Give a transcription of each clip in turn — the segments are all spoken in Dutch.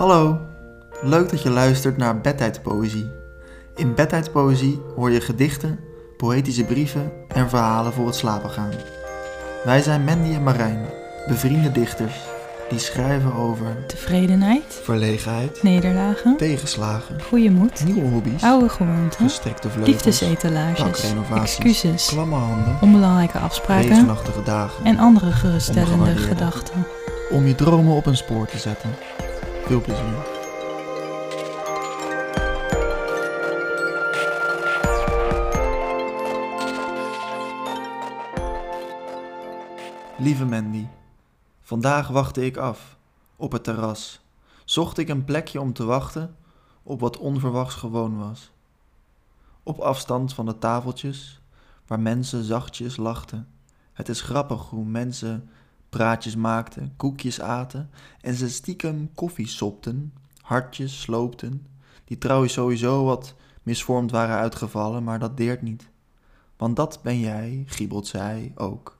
Hallo, leuk dat je luistert naar Bedtijdpoëzie. In Bedtijdpoëzie hoor je gedichten, poëtische brieven en verhalen voor het slapen gaan. Wij zijn Mandy en Marijn, bevriende dichters, die schrijven over Tevredenheid, verlegenheid, nederlagen, tegenslagen, goede moed, nieuwe hobby's, oude gewoonten, gestrekte vleugels, liefdesetalages, excuses, klamme handen, onbelangrijke afspraken regenachtige dagen. en andere geruststellende gedachten. Om je dromen op een spoor te zetten. Veel plezier. Lieve Mandy, vandaag wachtte ik af op het terras. Zocht ik een plekje om te wachten op wat onverwachts gewoon was. Op afstand van de tafeltjes waar mensen zachtjes lachten. Het is grappig hoe mensen praatjes maakten, koekjes aten en ze stiekem koffie sopten, hartjes sloopten, die trouwens sowieso wat misvormd waren uitgevallen, maar dat deert niet. Want dat ben jij, giebelt zij ook.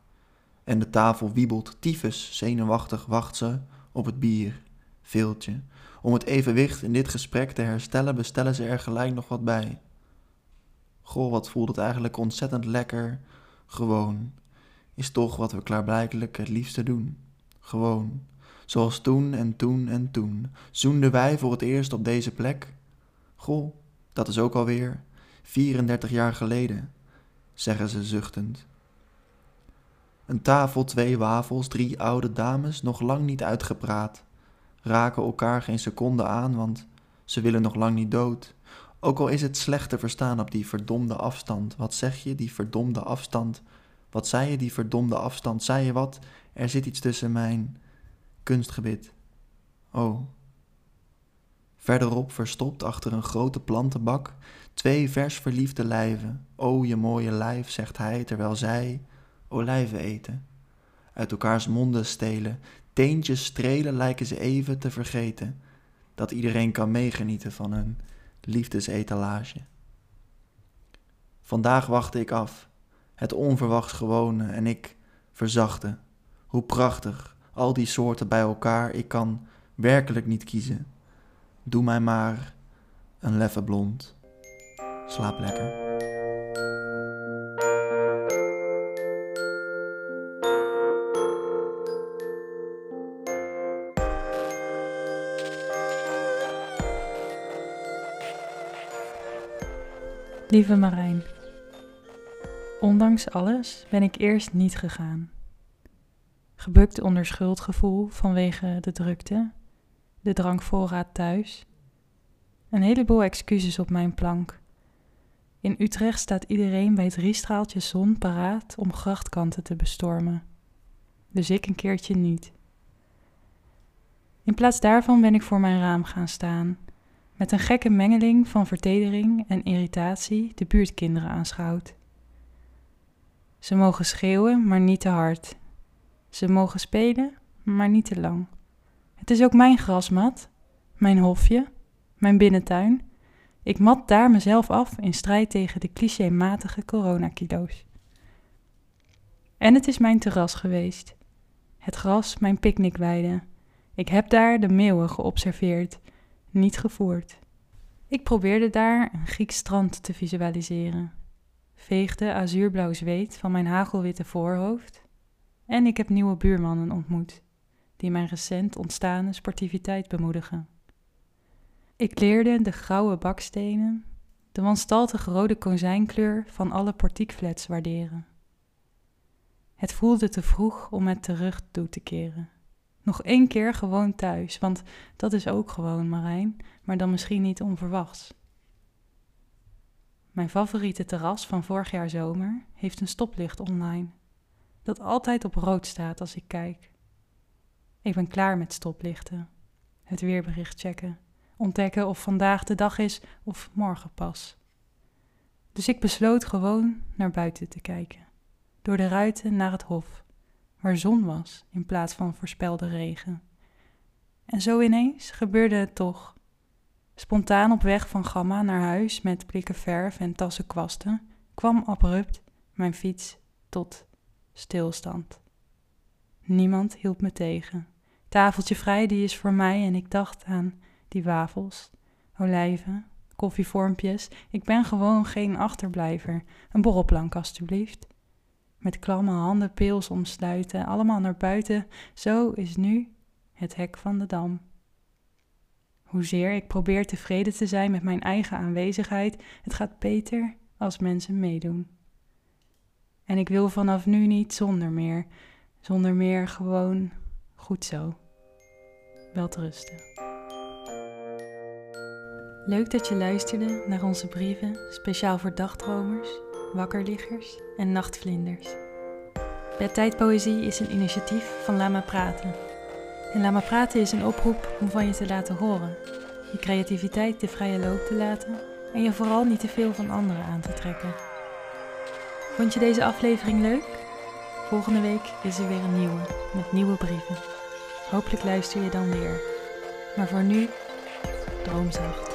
En de tafel wiebelt, tyfus, zenuwachtig wacht ze op het bier, veeltje. Om het evenwicht in dit gesprek te herstellen, bestellen ze er gelijk nog wat bij. Goh, wat voelt het eigenlijk ontzettend lekker, gewoon is toch wat we klaarblijkelijk het liefste doen. Gewoon, zoals toen en toen en toen, zoenden wij voor het eerst op deze plek. Goh, dat is ook alweer 34 jaar geleden, zeggen ze zuchtend. Een tafel, twee wafels, drie oude dames, nog lang niet uitgepraat, raken elkaar geen seconde aan, want ze willen nog lang niet dood. Ook al is het slecht te verstaan op die verdomde afstand. Wat zeg je, die verdomde afstand? Wat zei je, die verdomde afstand? Zei je wat? Er zit iets tussen mijn kunstgebit. Oh. Verderop, verstopt achter een grote plantenbak, twee vers verliefde lijven. O, je mooie lijf, zegt hij, terwijl zij olijven eten. Uit elkaars monden stelen, teentjes strelen lijken ze even te vergeten. Dat iedereen kan meegenieten van hun liefdesetalage. Vandaag wachtte ik af het onverwachts gewone en ik verzachte. Hoe prachtig, al die soorten bij elkaar, ik kan werkelijk niet kiezen. Doe mij maar een leffe blond. Slaap lekker. Lieve Marijn, ondanks alles ben ik eerst niet gegaan. Gebukt onder schuldgevoel vanwege de drukte, de drankvoorraad thuis, een heleboel excuses op mijn plank. In Utrecht staat iedereen bij drie straaltjes zon paraat om grachtkanten te bestormen. Dus ik een keertje niet. In plaats daarvan ben ik voor mijn raam gaan staan, met een gekke mengeling van vertedering en irritatie de buurtkinderen aanschouwd. Ze mogen schreeuwen, maar niet te hard. Ze mogen spelen, maar niet te lang. Het is ook mijn grasmat, mijn hofje, mijn binnentuin. Ik mat daar mezelf af in strijd tegen de clichématige coronakilo's. En het is mijn terras geweest. Het gras mijn picknickweide. Ik heb daar de meeuwen geobserveerd, niet gevoerd. Ik probeerde daar een Grieks strand te visualiseren, veegde azuurblauw zweet van mijn hagelwitte voorhoofd en ik heb nieuwe buurmannen ontmoet, die mijn recent ontstane sportiviteit bemoedigen. Ik leerde de grauwe bakstenen, de wanstaltig rode kozijnkleur van alle portiekflats waarderen. Het voelde te vroeg om het terug toe te keren. Nog één keer gewoon thuis, want dat is ook gewoon Marijn, maar dan misschien niet onverwachts. Mijn favoriete terras van vorig jaar zomer heeft een stoplicht online, dat altijd op rood staat als ik kijk. Ik ben klaar met stoplichten, het weerbericht checken, ontdekken of vandaag de dag is of morgen pas. Dus ik besloot gewoon naar buiten te kijken, door de ruiten naar het hof waar zon was in plaats van voorspelde regen. En zo ineens gebeurde het toch. Spontaan op weg van Gamma naar huis met blikken verf en tassen kwasten, kwam abrupt mijn fiets tot stilstand. Niemand hield me tegen. Tafeltje vrij, die is voor mij en ik dacht aan die wafels, olijven, koffievormpjes. Ik ben gewoon geen achterblijver. Een borrelplank, alstublieft. Met klamme handen pils omsluiten, allemaal naar buiten. Zo is nu het hek van de dam. Hoezeer ik probeer tevreden te zijn met mijn eigen aanwezigheid, het gaat beter als mensen meedoen. En ik wil vanaf nu niet zonder meer, zonder meer gewoon goed zo. Wel te rusten. Leuk dat je luisterde naar onze brieven, speciaal voor dagdromers, wakkerliggers en nachtvlinders. Bedtijdpoëzie is een initiatief van Lama Praten. En Lama Praten is een oproep om van je te laten horen, je creativiteit de vrije loop te laten en je vooral niet te veel van anderen aan te trekken. Vond je deze aflevering leuk? Volgende week is er weer een nieuwe met nieuwe brieven. Hopelijk luister je dan weer. Maar voor nu, droom zacht.